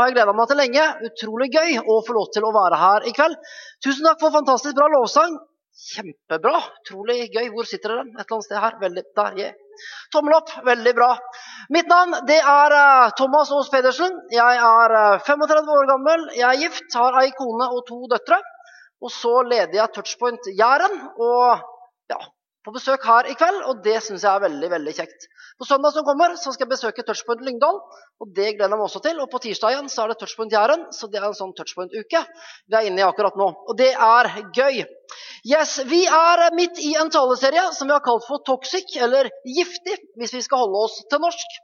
har jeg gleda meg til lenge. Utrolig gøy å få lov til å være her i kveld. Tusen takk for fantastisk bra lovsang. Kjempebra. Utrolig gøy. Hvor sitter dere? Et eller annet sted her. Veldig, der, yeah. Tommel opp. Veldig bra. Mitt navn det er uh, Thomas Aas Pedersen. Jeg er uh, 35 år gammel. Jeg er gift, har ei kone og to døtre. Og så leder jeg Touchpoint Jæren. Og ja, på besøk her i kveld, og det syns jeg er veldig veldig kjekt. På søndag som kommer, så skal jeg besøke Touchpoint Lyngdal, og det gleder jeg meg også til. Og på tirsdag igjen så er det Touchpoint Jæren, så det er en sånn Touchpoint-uke vi er inne i akkurat nå. Og det er gøy. Yes, Vi er midt i en taleserie som vi har kalt for Toxic, eller Giftig, hvis vi skal holde oss til norsk.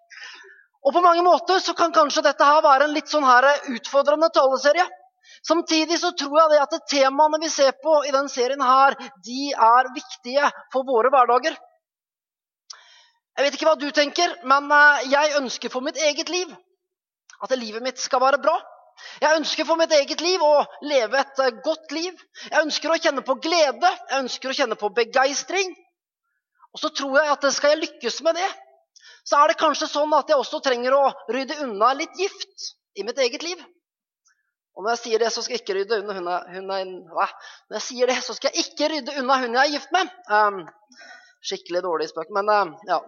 Og på mange måter så kan kanskje dette her være en litt sånn her utfordrende taleserie. Samtidig så tror jeg det at temaene vi ser på i denne serien, her, de er viktige for våre hverdager. Jeg vet ikke hva du tenker, men eh, jeg ønsker for mitt eget liv at livet mitt skal være bra. Jeg ønsker for mitt eget liv å leve et eh, godt liv. Jeg ønsker å kjenne på glede, jeg ønsker å kjenne på begeistring. Og så tror jeg at skal jeg lykkes med det, så er det kanskje sånn at jeg også trenger å rydde unna litt gift i mitt eget liv. Og når jeg sier det, så skal jeg ikke rydde unna hun, hun? Når jeg sier det, så skal jeg ikke rydde unna hun jeg er gift med. Um, skikkelig dårlig spøk, men uh, ja.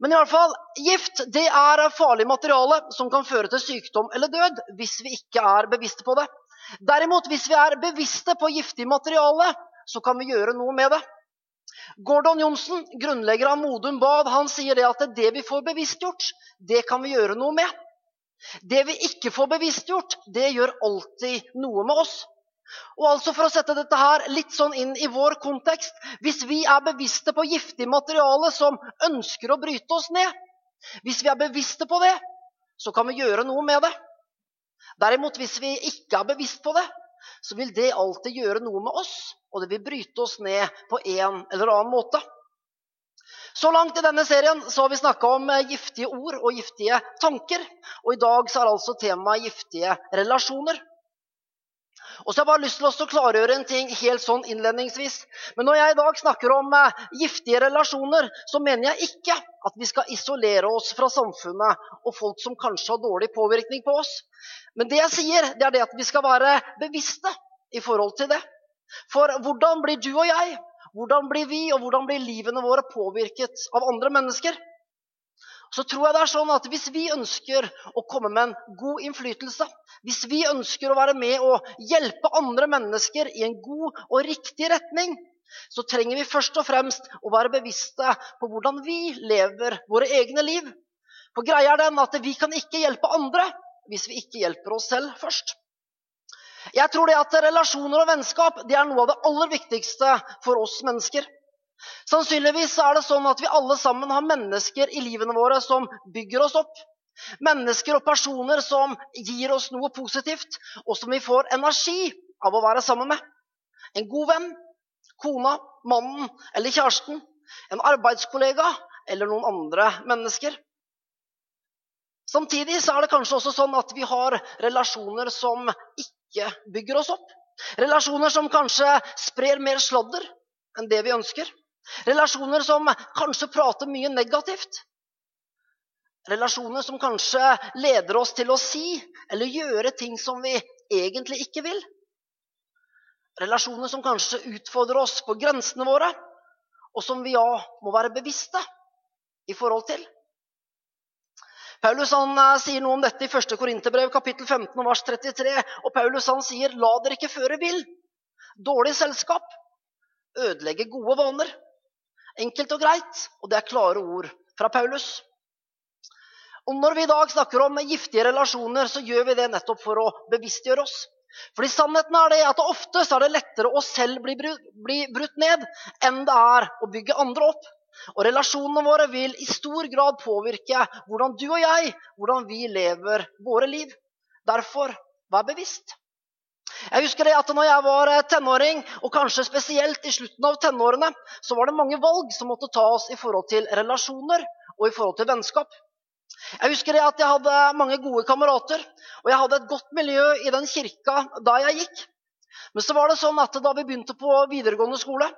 Men i alle fall, gift det er farlig materiale som kan føre til sykdom eller død hvis vi ikke er bevisste på det. Derimot, hvis vi er bevisste på giftig materiale, så kan vi gjøre noe med det. Gordon Johnsen, grunnlegger av Modum Bad, han sier det at det vi får bevisstgjort, det kan vi gjøre noe med. Det vi ikke får bevisstgjort, det gjør alltid noe med oss. Og altså For å sette dette her litt sånn inn i vår kontekst Hvis vi er bevisste på giftig materiale som ønsker å bryte oss ned, hvis vi er bevisste på det, så kan vi gjøre noe med det. Derimot, hvis vi ikke er bevisst på det, så vil det alltid gjøre noe med oss, og det vil bryte oss ned på en eller annen måte. Så langt i denne serien så har vi snakka om eh, giftige ord og giftige tanker. Og i dag så er altså temaet giftige relasjoner. Og så har jeg bare lyst til å klargjøre en ting helt sånn innledningsvis. Men når jeg i dag snakker om eh, giftige relasjoner, så mener jeg ikke at vi skal isolere oss fra samfunnet og folk som kanskje har dårlig påvirkning på oss. Men det jeg sier, det er det at vi skal være bevisste i forhold til det. For hvordan blir du og jeg hvordan blir vi og hvordan blir livene våre påvirket av andre mennesker? Så tror jeg det er sånn at Hvis vi ønsker å komme med en god innflytelse, hvis vi ønsker å være med og hjelpe andre mennesker i en god og riktig retning, så trenger vi først og fremst å være bevisste på hvordan vi lever våre egne liv. For greia er den at vi kan ikke hjelpe andre hvis vi ikke hjelper oss selv først. Jeg tror det at relasjoner og vennskap det er noe av det aller viktigste for oss mennesker. Sannsynligvis er det sånn at vi alle sammen har mennesker i livene våre som bygger oss opp. Mennesker og personer som gir oss noe positivt, og som vi får energi av å være sammen med. En god venn, kona, mannen eller kjæresten. En arbeidskollega eller noen andre mennesker. Samtidig er det kanskje også sånn at vi har relasjoner som ikke ikke bygger oss opp. Relasjoner som kanskje sprer mer sladder enn det vi ønsker. Relasjoner som kanskje prater mye negativt. Relasjoner som kanskje leder oss til å si eller gjøre ting som vi egentlig ikke vil. Relasjoner som kanskje utfordrer oss på grensene våre, og som vi ja må være bevisste i forhold til. Paulus han uh, sier noe om dette i 1. Korinterbrev kapittel 15 vers 33. Og Paulus han sier, 'La dere ikke føre vill. Dårlig selskap ødelegger gode vaner.' Enkelt og greit, og det er klare ord fra Paulus. Og Når vi i dag snakker om giftige relasjoner, så gjør vi det nettopp for å bevisstgjøre oss. Fordi sannheten er det at ofte er det lettere å selv bli brutt ned enn det er å bygge andre opp. Og relasjonene våre vil i stor grad påvirke hvordan du og jeg hvordan vi lever våre liv. Derfor vær bevisst. Jeg husker det at når jeg var tenåring, og kanskje spesielt i slutten av tenårene, så var det mange valg som måtte tas i forhold til relasjoner og i forhold til vennskap. Jeg husker det at jeg hadde mange gode kamerater, og jeg hadde et godt miljø i den kirka da jeg gikk. Men så var det sånn at da vi begynte på videregående skole,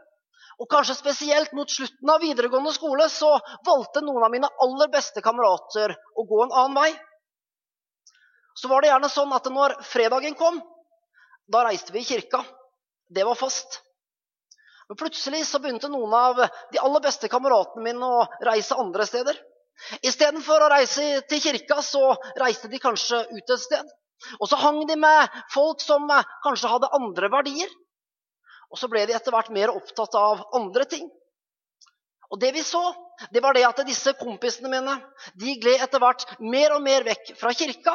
og kanskje spesielt mot slutten av videregående skole så valgte noen av mine aller beste kamerater å gå en annen vei. så var det gjerne sånn at når fredagen kom, da reiste vi i kirka. Det var fast. Men plutselig så begynte noen av de aller beste kameratene mine å reise andre steder. Istedenfor å reise til kirka, så reiste de kanskje ut et sted. Og så hang de med folk som kanskje hadde andre verdier. Og så ble de etter hvert mer opptatt av andre ting. Og det vi så, det var det at disse kompisene mine de gled etter hvert mer og mer vekk fra kirka.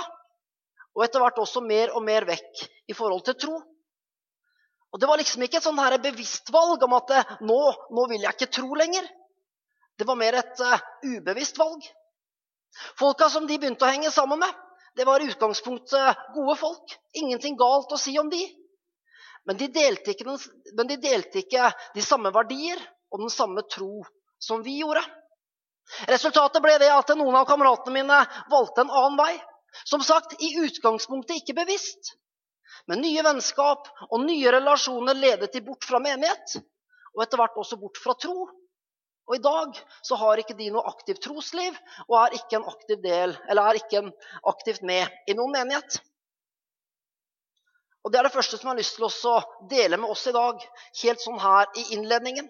Og etter hvert også mer og mer vekk i forhold til tro. Og Det var liksom ikke et sånn her bevisst valg om at nå, nå vil jeg ikke tro lenger. Det var mer et uh, ubevisst valg. Folka som de begynte å henge sammen med, det var i utgangspunktet gode folk. Ingenting galt å si om de. Men de delte ikke, den, men de, delte ikke de samme verdier og den samme tro som vi gjorde. Resultatet ble det at noen av kameratene mine valgte en annen vei. Som sagt, i utgangspunktet ikke bevisst. Men nye vennskap og nye relasjoner ledet de bort fra menighet. Og etter hvert også bort fra tro. Og i dag så har ikke de noe aktivt trosliv og er ikke en aktiv del, eller er ikke aktivt med i noen menighet. Og Det er det første som jeg har lyst til å dele med oss i dag, helt sånn her i innledningen.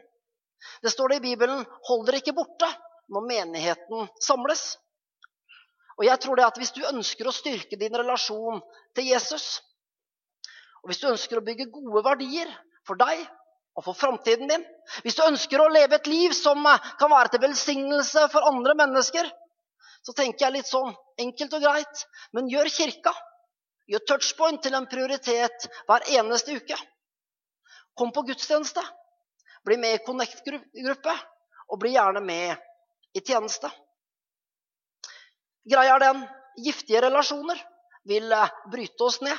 Det står det i Bibelen 'hold dere ikke borte' når menigheten samles. Og jeg tror det at Hvis du ønsker å styrke din relasjon til Jesus, og hvis du ønsker å bygge gode verdier for deg og for framtiden din, hvis du ønsker å leve et liv som kan være til velsignelse for andre mennesker, så tenker jeg litt sånn enkelt og greit Men gjør kirka, gjør touchpoint til en prioritet hver eneste uke. Kom på gudstjeneste. Bli med i Connect-gruppe, og bli gjerne med i tjeneste. Greia er den giftige relasjoner vil eh, bryte oss ned.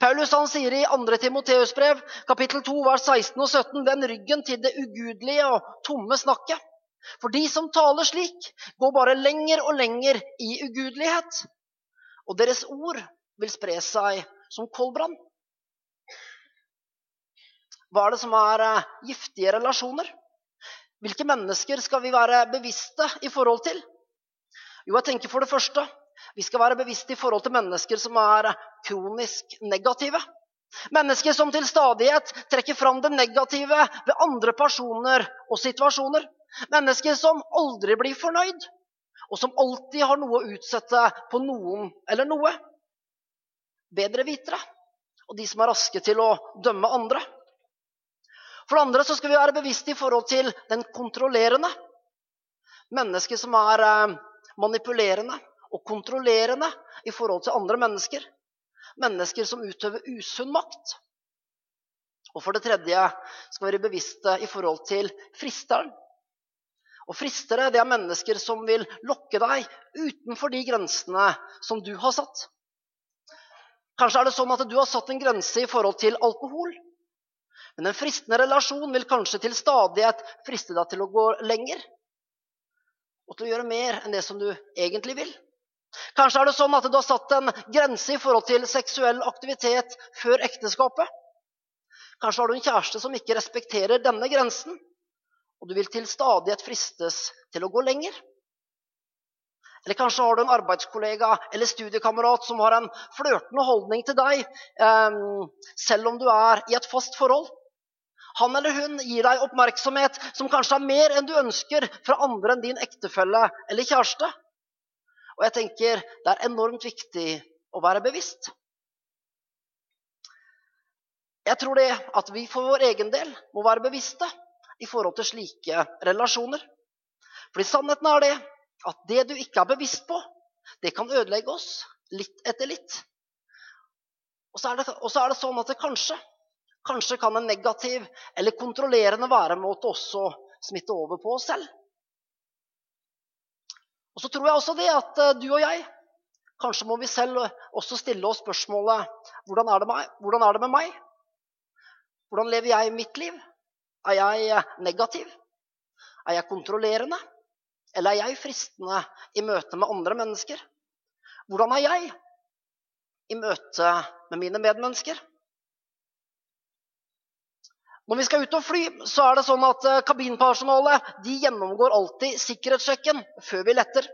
Paulus han sier i 2. Timoteus brev, kapittel 2, vers 16 og 17.: Vend ryggen til det ugudelige og tomme snakket. For de som taler slik, går bare lenger og lenger i ugudelighet. Og deres ord vil spre seg som koldbrann. Hva er det som er eh, giftige relasjoner? Hvilke mennesker skal vi være bevisste i forhold til? Jo, jeg tenker for det første vi skal være bevisste i forhold til mennesker som er kronisk negative. Mennesker som til stadighet trekker fram det negative ved andre personer og situasjoner. Mennesker som aldri blir fornøyd, og som alltid har noe å utsette på noen eller noe. Bedre vitere og de som er raske til å dømme andre. For det andre så skal vi være bevisste i forhold til den kontrollerende. Mennesket som er eh, manipulerende og kontrollerende i forhold til andre mennesker. Mennesker som utøver usunn makt. Og for det tredje skal vi være bevisste i forhold til fristeren. Og Fristere det er mennesker som vil lokke deg utenfor de grensene som du har satt. Kanskje er det sånn at du har satt en grense i forhold til alkohol. Men en fristende relasjon vil kanskje til stadighet friste deg til å gå lenger. Og til å gjøre mer enn det som du egentlig vil. Kanskje er det sånn at du har satt en grense i forhold til seksuell aktivitet før ekteskapet. Kanskje har du en kjæreste som ikke respekterer denne grensen, og du vil til stadighet fristes til å gå lenger. Eller kanskje har du en arbeidskollega eller studiekamerat som har en flørtende holdning til deg, eh, selv om du er i et fast forhold. Han eller hun gir deg oppmerksomhet som kanskje er mer enn du ønsker fra andre enn din ektefelle eller kjæreste. Og jeg tenker det er enormt viktig å være bevisst. Jeg tror det at vi for vår egen del må være bevisste i forhold til slike relasjoner. Fordi sannheten er det at det du ikke er bevisst på, det kan ødelegge oss litt etter litt. Og så er det, er det sånn at det kanskje Kanskje kan en negativ eller kontrollerende væremåte også smitte over på oss selv. Og så tror jeg også det at eh, du og jeg Kanskje må vi selv også stille oss spørsmålet hvordan er det, med, Hvordan er det med meg? Hvordan lever jeg mitt liv? Er jeg eh, negativ? Er jeg kontrollerende? Eller er jeg fristende i møte med andre mennesker? Hvordan er jeg i møte med mine medmennesker? Når vi skal ut og fly, så er det sånn at eh, kabinpersonalet de gjennomgår alltid sikkerhetssjekken før vi letter.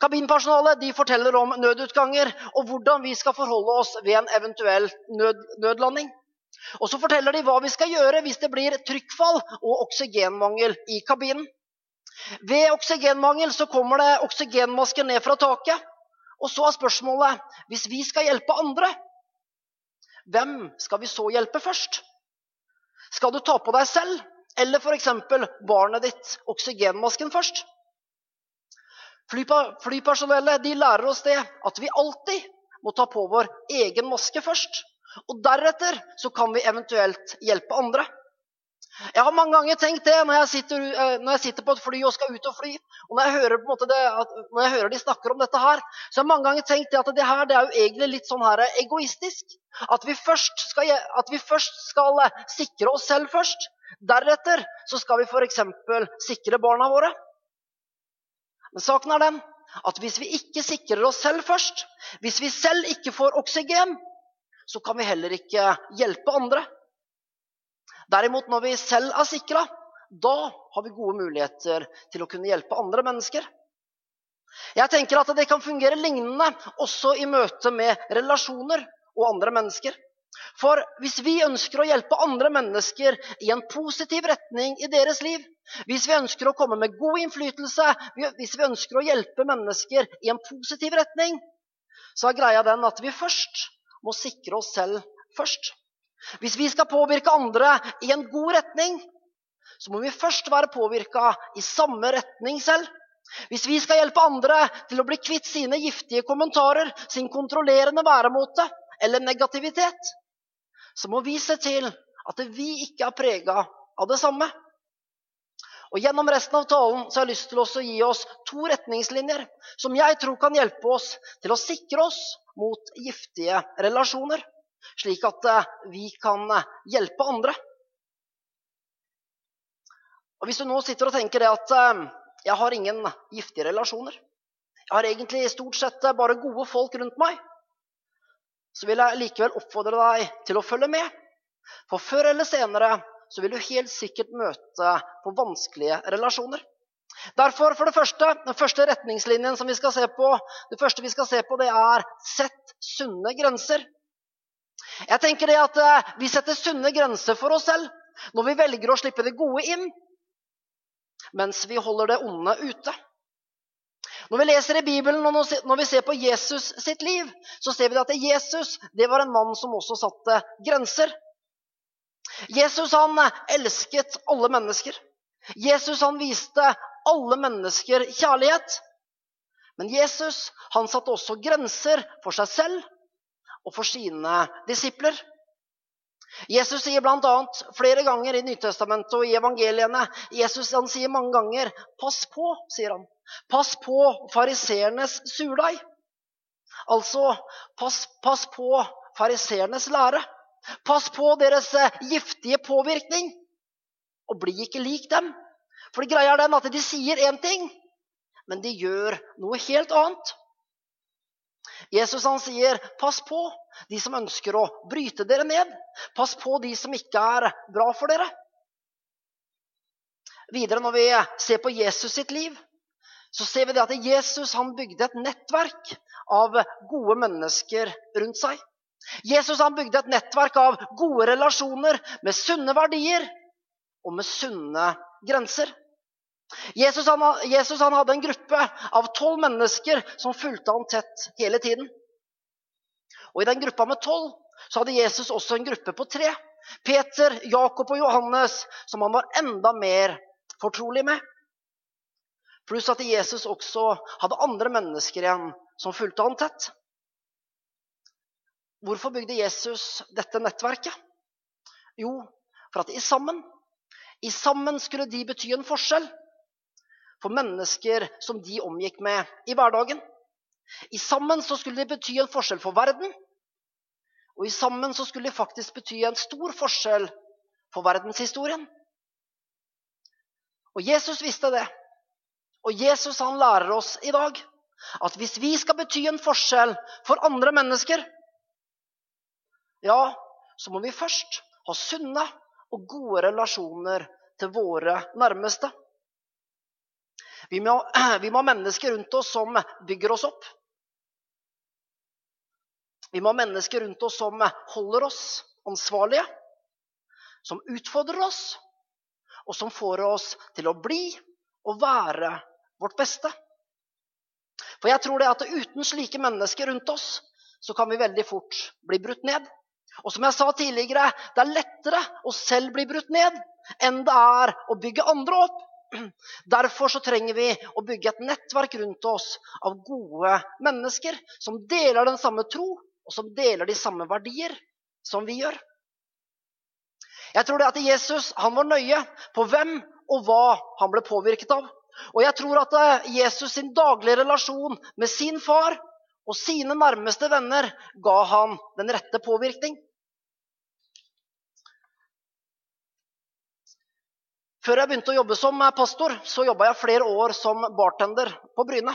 Kabinpersonalet de forteller om nødutganger og hvordan vi skal forholde oss ved en eventuell nød, nødlanding. Og så forteller de hva vi skal gjøre hvis det blir trykkfall og oksygenmangel i kabinen. Ved oksygenmangel så kommer det oksygenmasker ned fra taket. Og så er spørsmålet hvis vi skal hjelpe andre, hvem skal vi så hjelpe først? Skal du ta på deg selv eller f.eks. barnet ditt oksygenmasken først? Flypersonellet de lærer oss det at vi alltid må ta på vår egen maske først. Og deretter så kan vi eventuelt hjelpe andre. Jeg har mange ganger tenkt det når jeg sitter, eh, når jeg sitter på et fly og skal ut og fly. Og når jeg, hører, det, når jeg hører de snakker om dette her, så har jeg mange ganger tenkt det at det her det er jo egentlig litt sånn her egoistisk. At vi, skal, at vi først skal eh, sikre oss selv først. Deretter så skal vi f.eks. sikre barna våre. Men saken er den at hvis vi ikke sikrer oss selv først, hvis vi selv ikke får oksygen, så kan vi heller ikke hjelpe andre. Derimot, når vi selv er sikra, da har vi gode muligheter til å kunne hjelpe andre mennesker. Jeg tenker at det kan fungere lignende også i møte med relasjoner og andre mennesker. For hvis vi ønsker å hjelpe andre mennesker i en positiv retning i deres liv, hvis vi ønsker å komme med god innflytelse, hvis vi ønsker å hjelpe mennesker i en positiv retning, så er greia den at vi først må sikre oss selv først. Hvis vi skal påvirke andre i en god retning, så må vi først være påvirka i samme retning selv. Hvis vi skal hjelpe andre til å bli kvitt sine giftige kommentarer, sin kontrollerende væremåte eller negativitet, så må vi se til at vi ikke er prega av det samme. Og Gjennom resten av talen så har jeg lyst til å gi oss to retningslinjer som jeg tror kan hjelpe oss til å sikre oss mot giftige relasjoner, slik at eh, vi kan eh, hjelpe andre. Og Hvis du nå sitter og tenker det at eh, jeg har ingen giftige relasjoner, jeg har egentlig stort sett bare gode folk rundt meg, så vil jeg likevel oppfordre deg til å følge med. For før eller senere så vil du helt sikkert møte på vanskelige relasjoner. Derfor, for det første, Den første retningslinjen som vi skal se på, det første vi skal se på, det er sett sunne grenser. Jeg tenker det at eh, Vi setter sunne grenser for oss selv når vi velger å slippe det gode inn, mens vi holder det onde ute. Når vi leser i Bibelen og når vi ser på Jesus sitt liv, så ser vi at Jesus det var en mann som også satte grenser. Jesus han elsket alle mennesker. Jesus han viste alle mennesker kjærlighet. Men Jesus han satte også grenser for seg selv og for sine disipler. Jesus sier bl.a. flere ganger i Nytestamentet og i evangeliene Jesus han sier mange ganger 'pass på', sier han. Pass på fariseernes surdeig. Altså, pass, pass på fariseernes lære. Pass på deres eh, giftige påvirkning. Og bli ikke lik dem. For greia er den at de sier én ting, men de gjør noe helt annet. Jesus han sier, 'Pass på de som ønsker å bryte dere ned.' 'Pass på de som ikke er bra for dere.' Videre, når vi ser på Jesus sitt liv, så ser vi det at Jesus han bygde et nettverk av gode mennesker rundt seg. Jesus han bygde et nettverk av gode relasjoner med sunne verdier og med sunne grenser. Jesus han, Jesus han hadde en gruppe av tolv mennesker som fulgte han tett hele tiden. Og I den gruppa med tolv så hadde Jesus også en gruppe på tre. Peter, Jakob og Johannes, som han var enda mer fortrolig med. Pluss at Jesus også hadde andre mennesker igjen som fulgte han tett. Hvorfor bygde Jesus dette nettverket? Jo, for at i sammen, i sammen skulle de bety en forskjell for mennesker som de omgikk med i hverdagen. I sammen så skulle de bety en forskjell for verden. Og i sammen så skulle de faktisk bety en stor forskjell for verdenshistorien. Og Jesus visste det. Og Jesus han lærer oss i dag at hvis vi skal bety en forskjell for andre mennesker, ja, så må vi først ha sunne og gode relasjoner til våre nærmeste. Vi må, vi må ha mennesker rundt oss som bygger oss opp. Vi må ha mennesker rundt oss som holder oss ansvarlige, som utfordrer oss, og som får oss til å bli og være vårt beste. For jeg tror det at uten slike mennesker rundt oss, så kan vi veldig fort bli brutt ned. Og som jeg sa tidligere, det er lettere å selv bli brutt ned enn det er å bygge andre opp. Derfor så trenger vi å bygge et nettverk rundt oss av gode mennesker som deler den samme tro, og som deler de samme verdier som vi gjør. Jeg tror det at Jesus han var nøye på hvem og hva han ble påvirket av. Og jeg tror at eh, Jesus sin daglige relasjon med sin far og sine nærmeste venner ga han den rette påvirkning. Før jeg begynte å jobbe som pastor, så jobba jeg flere år som bartender på Bryne.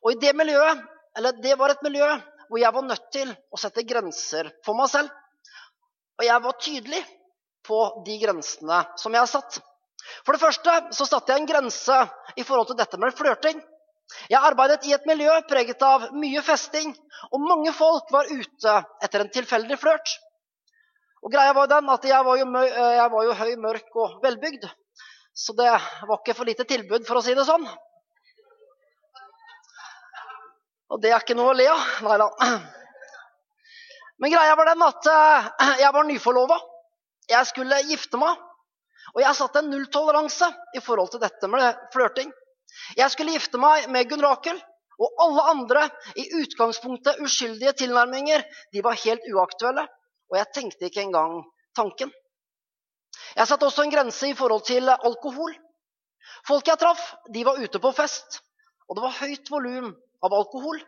Og det miljøet, det var et miljø hvor jeg var nødt til å sette grenser for meg selv. Og jeg var tydelig på de grensene som jeg satt. For det første så satte jeg en grense i forhold til dette med flørting. Jeg arbeidet i et miljø preget av mye festing, og mange folk var ute etter en tilfeldig flørt. Og greia var den at jeg var, jo, eh, jeg var jo høy, mørk og velbygd. Så det var ikke for lite tilbud, for å si det sånn. Og det er ikke noe å le av. Nei da. Men greia var den at eh, jeg var nyforlova. Jeg skulle gifte meg. Og jeg satte en nulltoleranse i forhold til dette med flørting. Jeg skulle gifte meg med Gunn Rakel, og alle andre i utgangspunktet uskyldige tilnærminger de var helt uaktuelle. Og jeg tenkte ikke engang tanken. Jeg satte også en grense i forhold til alkohol. Folk jeg traff, de var ute på fest, og det var høyt volum av alkohol.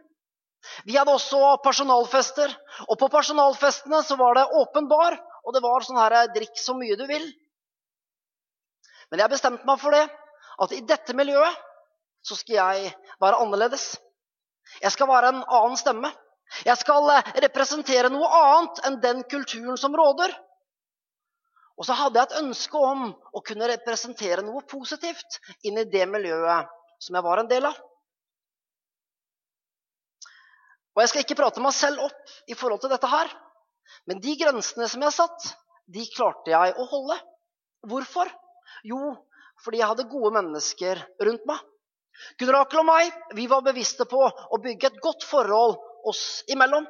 Vi hadde også personalfester, og på personalfestene så var det åpen bar, og det var sånn her drikk så mye du vil. Men jeg bestemte meg for det, at i dette miljøet så skal jeg være annerledes. Jeg skal være en annen stemme. Jeg skal eh, representere noe annet enn den kulturen som råder. Og så hadde jeg et ønske om å kunne representere noe positivt inn i det miljøet som jeg var en del av. Og jeg skal ikke prate meg selv opp i forhold til dette her, men de grensene som jeg satt, de klarte jeg å holde. Hvorfor? Jo, fordi jeg hadde gode mennesker rundt meg. Gunn Rakel og meg vi var bevisste på å bygge et godt forhold oss imellom.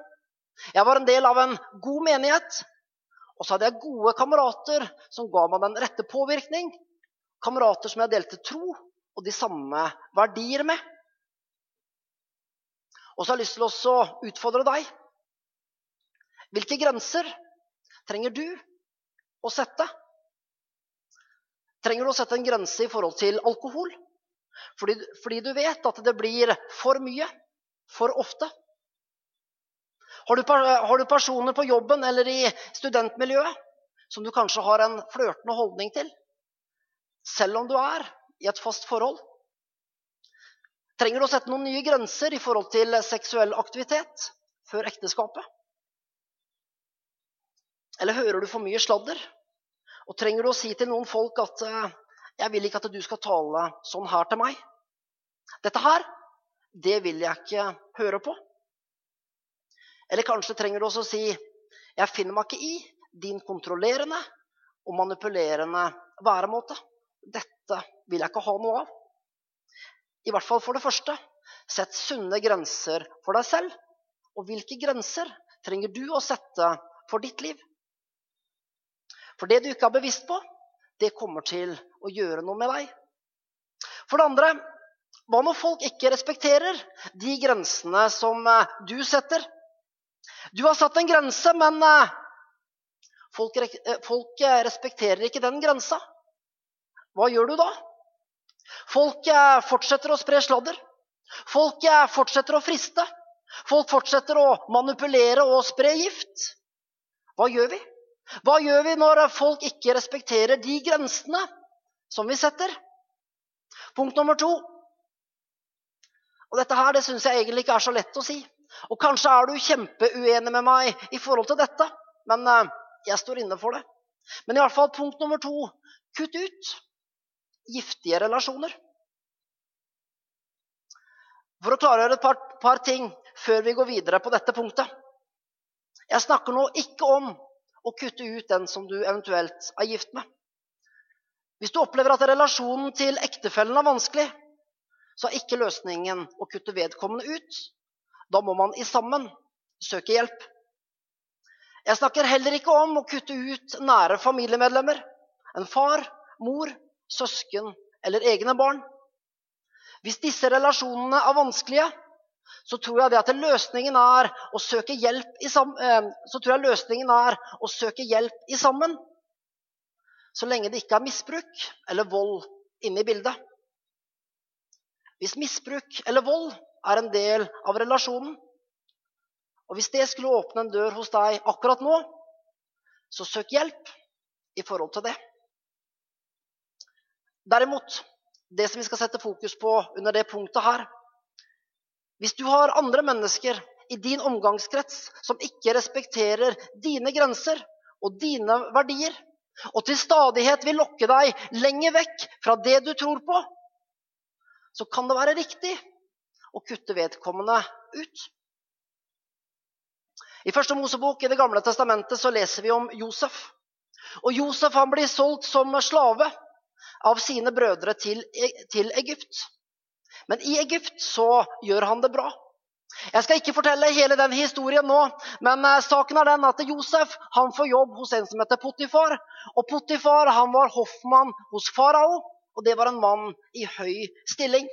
Jeg var en del av en god menighet, og så hadde jeg gode kamerater som ga meg den rette påvirkning. Kamerater som jeg delte tro og de samme verdier med. Og så har jeg lyst til å utfordre deg. Hvilke grenser trenger du å sette? trenger du å sette en grense i forhold til alkohol. Fordi, fordi, du vet at det blir for mye for ofte. Har du, har du, personer på jobben eller i studentmiljøet som du kanskje har en flørtende holdning til, selv om du er i et fast forhold? Trenger du å sette noen nye grenser i forhold til seksuell aktivitet før ekteskapet? Eller hører du for mye sladder? Og trenger du å si til noen folk at eh, 'Jeg vil ikke at du skal tale sånn her til meg'? Dette her, det vil jeg ikke høre på. Eller kanskje trenger du også å si 'Jeg finner meg ikke i din kontrollerende og manipulerende væremåte'. Dette vil jeg ikke ha noe av. I hvert fall for det første, sett sunne grenser for deg selv. Og hvilke grenser trenger du å sette for ditt liv? For det du ikke er bevisst på, det kommer til å gjøre noe med deg. For det andre, hva når folk ikke respekterer de grensene som eh, du setter? Du har satt en grense, men eh, folk, eh, folk respekterer ikke den grensa. Hva gjør du da? Folk fortsetter å spre sladder. Folk fortsetter å friste. Folk fortsetter å manipulere og spre gift. Hva gjør vi? Hva gjør vi når folk ikke respekterer de grensene som vi setter? Punkt nummer to. Og Dette her, det syns jeg egentlig ikke er så lett å si. Og kanskje er du kjempeuenig med meg i forhold til dette, men eh, jeg står inne for det. Men i hvert fall punkt nummer to kutt ut giftige relasjoner. For å klargjøre et par, par ting før vi går videre på dette punktet. Jeg snakker nå ikke om å kutte ut den som du eventuelt er gift med. Hvis du opplever at relasjonen til ektefellen er vanskelig, så er ikke løsningen å kutte vedkommende ut. Da må man i sammen søke hjelp. Jeg snakker heller ikke om å kutte ut nære familiemedlemmer. En far, mor, søsken eller egne barn. Hvis disse relasjonene er vanskelige, så tror jeg, at løsningen er å søke hjelp i, sammen, så tror jeg løsningen er å søke hjelp i sammen. Så lenge det ikke er misbruk eller vold inne i bildet. Hvis misbruk eller vold er en del av relasjonen, og hvis det skulle åpne en dør hos deg akkurat nå, så søk hjelp i forhold til det. Derimot, det som vi skal sette fokus på under det punktet her Hvis du har andre mennesker i din omgangskrets som ikke respekterer dine grenser og dine verdier, og til stadighet vil lokke deg lenger vekk fra det du tror på, så kan det være riktig å kutte vedkommende ut. I første Mosebok i Det gamle testamentet så leser vi om Josef. Og Josef han blir solgt som slave av sine brødre til, til Egypt. Men i Egypt så gjør han det bra. Jeg skal ikke fortelle hele den historien nå, men uh, saken er den at Josef han får jobb hos en som heter Potifar. Og Potifar han var hoffmann hos farao, og det var en mann i høy stilling.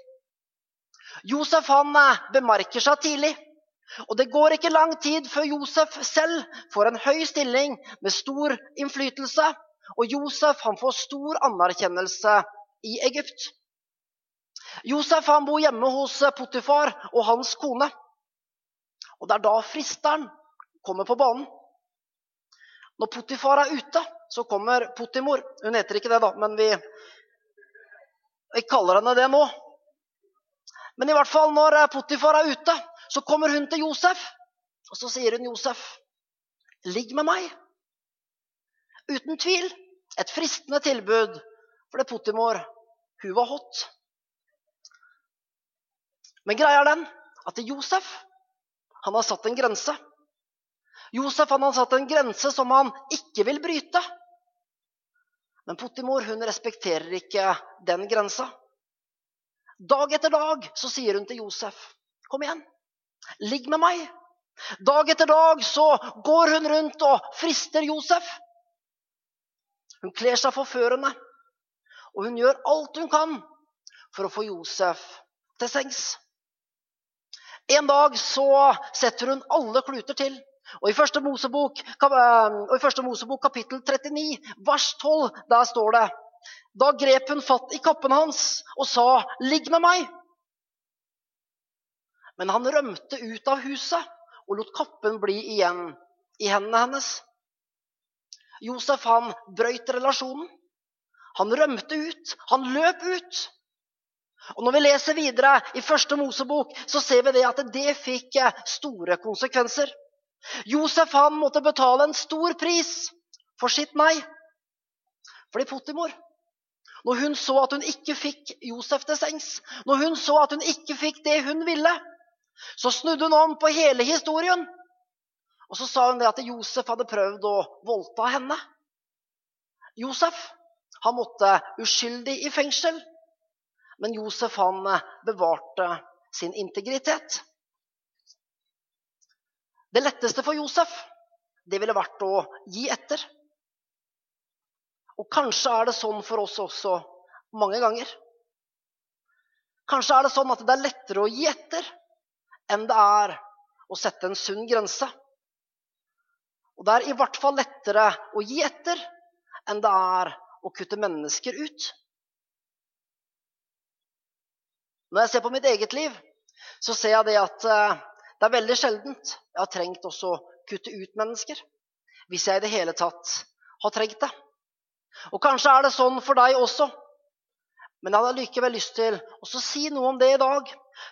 Josef han uh, bemerker seg tidlig. Og det går ikke lang tid før Josef selv får en høy stilling med stor innflytelse. Og Josef han får stor anerkjennelse i Egypt. Josef han bor hjemme hos Potifar og hans kone. Og det er da fristeren kommer på banen. Når Potifar er ute, så kommer Potimor. Hun heter ikke det, da, men vi, vi kaller henne det nå. Men i hvert fall når Potifar er ute, så kommer hun til Josef. Og så sier hun Josef, 'Ligg med meg.' Uten tvil et fristende tilbud, for det Potimor, hun var hot. Men greia er den at Josef han har satt en grense. Josef han har satt en grense som han ikke vil bryte. Men Potimor hun respekterer ikke den grensa. Dag etter dag så sier hun til Josef, 'Kom igjen, ligg med meg.' Dag etter dag så går hun rundt og frister Josef. Hun kler seg forførende, og hun gjør alt hun kan for å få Josef til sengs. En dag så setter hun alle kluter til. Og I første Mosebok, og i første Mosebok kapittel 39, vers 12, der står det Da grep hun fatt i kappen hans og sa, 'Ligg med meg.' Men han rømte ut av huset og lot kappen bli igjen i hendene hennes. Josef han brøyt relasjonen. Han rømte ut. Han løp ut. Og Når vi leser videre i første Mosebok, så ser vi det at det fikk eh, store konsekvenser. Josef han måtte betale en stor pris for sitt nei. Fordi Potimor, når hun så at hun ikke fikk Josef til sengs, når hun så at hun ikke fikk det hun ville, så snudde hun om på hele historien. Og så sa hun det at Josef hadde prøvd å voldta henne. Josef han måtte uskyldig i fengsel. Men Josef han eh, bevarte sin integritet. Det letteste for Josef det ville vært å gi etter. Og kanskje er det sånn for oss også mange ganger. Kanskje er det sånn at det er lettere å gi etter enn det er å sette en sunn grense. Og det er i hvert fall lettere å gi etter enn det er å kutte mennesker ut. Når jeg ser på mitt eget liv, så ser jeg det at eh, det er veldig sjeldent jeg har trengt også å kutte ut mennesker. Hvis jeg i det hele tatt har trengt det. Og kanskje er det sånn for deg også. Men jeg hadde likevel lyst til å si noe om det i dag.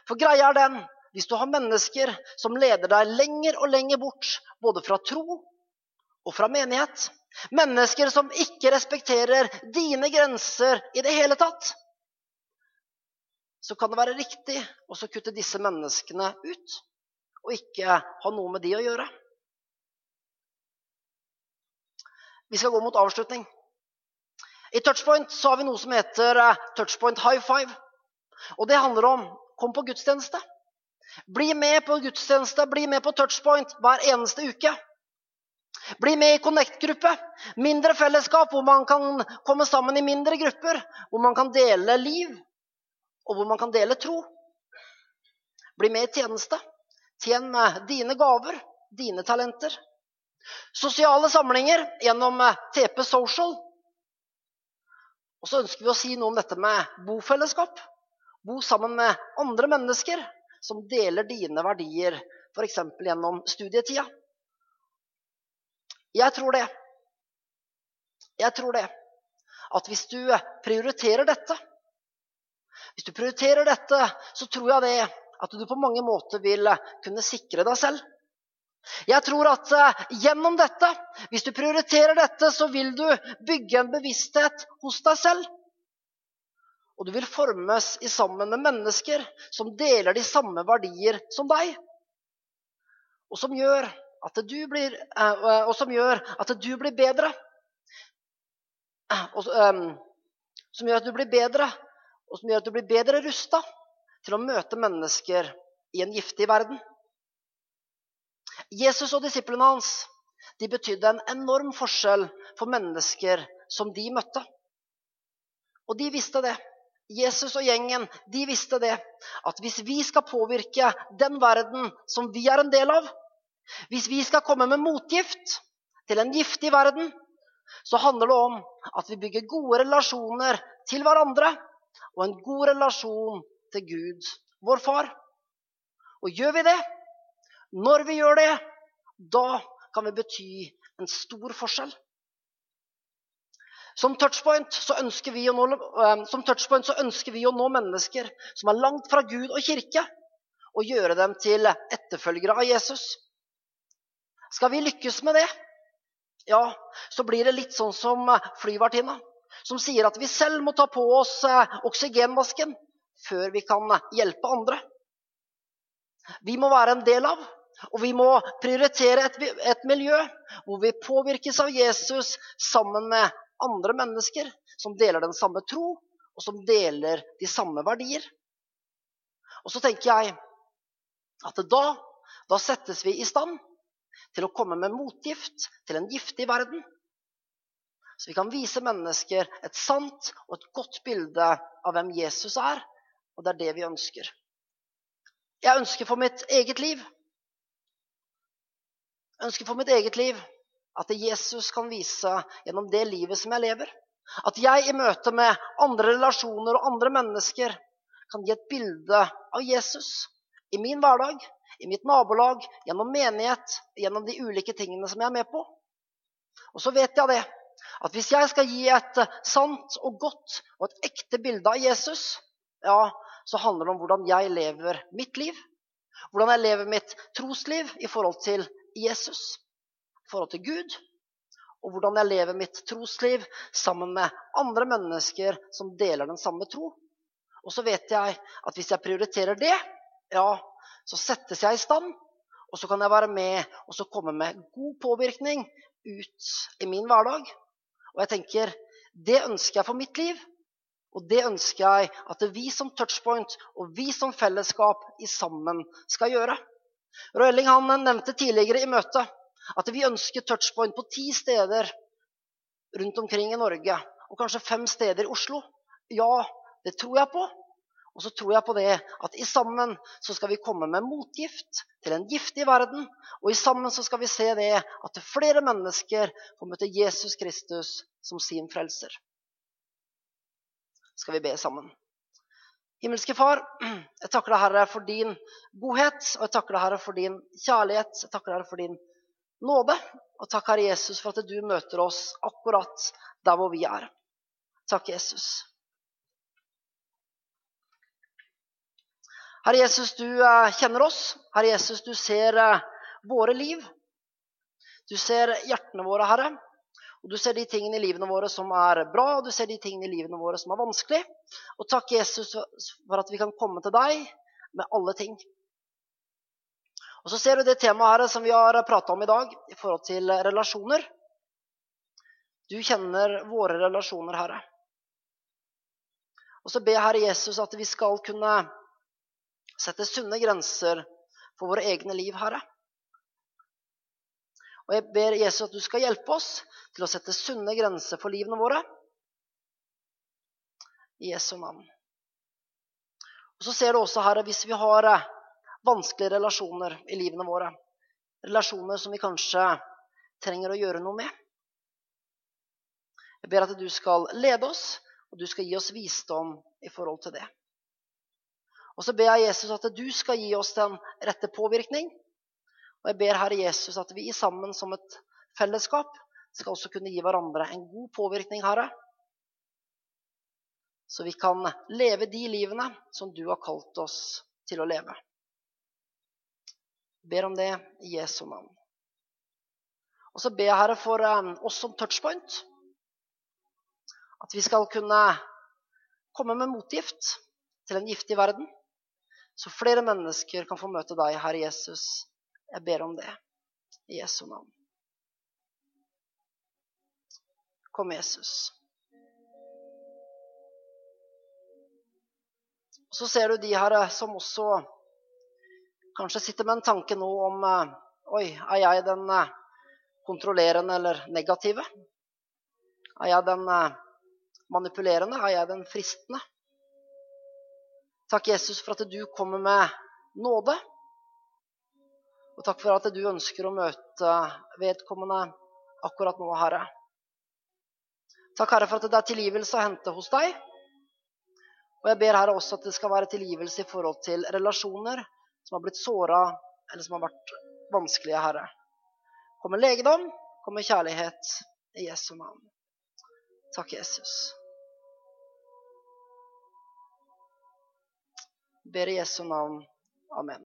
For greia er den hvis du har mennesker som leder deg lenger og lenger bort, både fra tro og fra menighet, mennesker som ikke respekterer dine grenser i det hele tatt, så kan det være riktig å kutte disse menneskene ut og ikke ha noe med de å gjøre. Vi skal gå mot avslutning. I Touchpoint så har vi noe som heter eh, Touchpoint high five. Og det handler om kom på gudstjeneste. Bli med på gudstjeneste, bli med på Touchpoint hver eneste uke. Bli med i Connect-gruppe. Mindre fellesskap hvor man kan komme sammen i mindre grupper. Hvor man kan dele liv, og hvor man kan dele tro. Bli med i tjeneste. Tjen med dine gaver, dine talenter. Sosiale samlinger gjennom eh, TP Social. Og så ønsker vi å si noe om dette med bofellesskap. Bo sammen med andre mennesker som deler dine verdier, f.eks. gjennom studietida. Jeg tror det. Jeg tror det. At hvis du prioriterer dette, hvis du prioriterer dette, så tror jeg det at du på mange måter vil kunne sikre deg selv. Jeg tror at uh, gjennom dette, hvis du prioriterer dette, så vil du bygge en bevissthet hos deg selv. Og du vil formes i sammen med mennesker som deler de samme verdier som deg. Og som gjør at du blir, og som gjør at du blir bedre. Og, som gjør at du blir bedre, og som gjør at du blir bedre rusta til å møte mennesker i en giftig verden. Jesus og disiplene hans de betydde en enorm forskjell for mennesker som de møtte. Og de visste det. Jesus og gjengen de visste det. At hvis vi skal påvirke den verden som vi er en del av, hvis vi skal komme med motgift til en giftig verden, så handler det om at vi bygger gode relasjoner til hverandre og en god relasjon til Gud, vår far. Og gjør vi det, når vi gjør det, da kan vi bety en stor forskjell. Som touchpoint nå, eh, så ønsker vi å nå mennesker som er langt fra Gud og kirke, og gjøre dem til etterfølgere av Jesus. Skal vi lykkes med det, ja, så blir det litt sånn som flyvertinna, som sier at vi selv må ta på oss eh, oksygenmasken før vi kan hjelpe andre. Vi må være en del av og vi må prioritere et, et, miljø hvor vi påvirkes av Jesus sammen med andre mennesker som deler den samme tro, og som deler de samme verdier. Og så tenker jeg at da, da settes vi i stand til å komme med motgift til en giftig verden. Så vi kan vise mennesker et sant og et godt bilde av hvem Jesus er. Og det er det vi ønsker. Jeg ønsker for mitt eget liv ønsker for mitt eget liv at Jesus kan vise gjennom det livet som jeg lever. At jeg i møte med andre relasjoner og andre mennesker kan gi et bilde av Jesus i min hverdag, i mitt nabolag, gjennom menighet, gjennom de ulike tingene som jeg er med på. Og så vet jeg det, at hvis jeg skal gi et sant og godt og et ekte bilde av Jesus, ja, så handler det om hvordan jeg lever mitt liv. Hvordan jeg lever mitt trosliv i forhold til Jesus, i forhold til Gud, og hvordan jeg lever mitt trosliv sammen med andre mennesker som deler den samme tro. Og så vet jeg at hvis jeg prioriterer det, ja, så settes jeg i stand. Og så kan jeg være med og så komme med god påvirkning ut i min hverdag. Og jeg tenker det ønsker jeg for mitt liv. Og det ønsker jeg at vi som touchpoint og vi som fellesskap i sammen skal gjøre. Røyling han nevnte tidligere i møtet at vi ønsker touchpoint på ti steder rundt omkring i Norge. Og kanskje fem steder i Oslo. Ja, det tror jeg på. Og så tror jeg på det at i sammen så skal vi komme med motgift til en giftig verden. Og i sammen så skal vi se det at flere mennesker får møte Jesus Kristus som sin frelser. Skal vi be sammen? Himmelske Far, jeg takker deg, Herre, for din godhet, og jeg takker deg, Herre, for din kjærlighet. Jeg takker deg, Herre, for din nåde. Og takk, Herre Jesus, for at du møter oss akkurat der hvor vi er. Takk, Jesus. Herre Jesus, du eh, kjenner oss. Herre Jesus, du ser eh, våre liv. Du ser hjertene våre, Herre. Og Du ser de tingene i livene våre som er bra, og du ser de tingene i livene våre som er vanskelig. Og takk, Jesus, for at vi kan komme til deg med alle ting. Og Så ser du det temaet her som vi har prata om i dag, i forhold til relasjoner. Du kjenner våre relasjoner, Herre. Og så ber Herre Jesus at vi skal kunne sette sunne grenser for våre egne liv, Herre. Og jeg ber Jesus at du skal hjelpe oss til å sette sunne grenser for livene våre. I Jesu navn. Og Så ser du også, Herre, hvis vi har eh, vanskelige relasjoner i livene våre, relasjoner som vi kanskje trenger å gjøre noe med Jeg ber at du skal lede oss, og du skal gi oss visdom i forhold til det. Og så ber jeg Jesus at du skal gi oss den rette påvirkning og jeg ber Herre Jesus at vi sammen som et fellesskap skal også kunne gi hverandre en god påvirkning, Herre. Så vi kan leve de livene som du har kalt oss til å leve. Jeg ber om det i Jesu navn. Og så ber jeg Herre for um, oss som touchpoint. At vi skal kunne komme med motgift til en giftig verden. Så flere mennesker kan få møte deg, Herre Jesus, jeg ber om det i Jesu navn. Kom, Jesus. Så ser du de her eh, som også kanskje sitter med en tanke nå om eh, Oi, er jeg den eh, kontrollerende eller negative? Er jeg den manipulerende? Er jeg den fristende? Takk, Jesus, for at du kommer med nåde. Og takk for at du ønsker å møte vedkommende akkurat nå, Herre. Takk, Herre, for at det er tilgivelse å hente hos deg. Og jeg ber Herre også at det skal være tilgivelse i forhold til relasjoner som har blitt såra, eller som har vært vanskelige, Herre. Kom med legedom, kom med kjærlighet i Jesu navn. Takk, Jesus. Jeg ber i Jesu navn. Amen.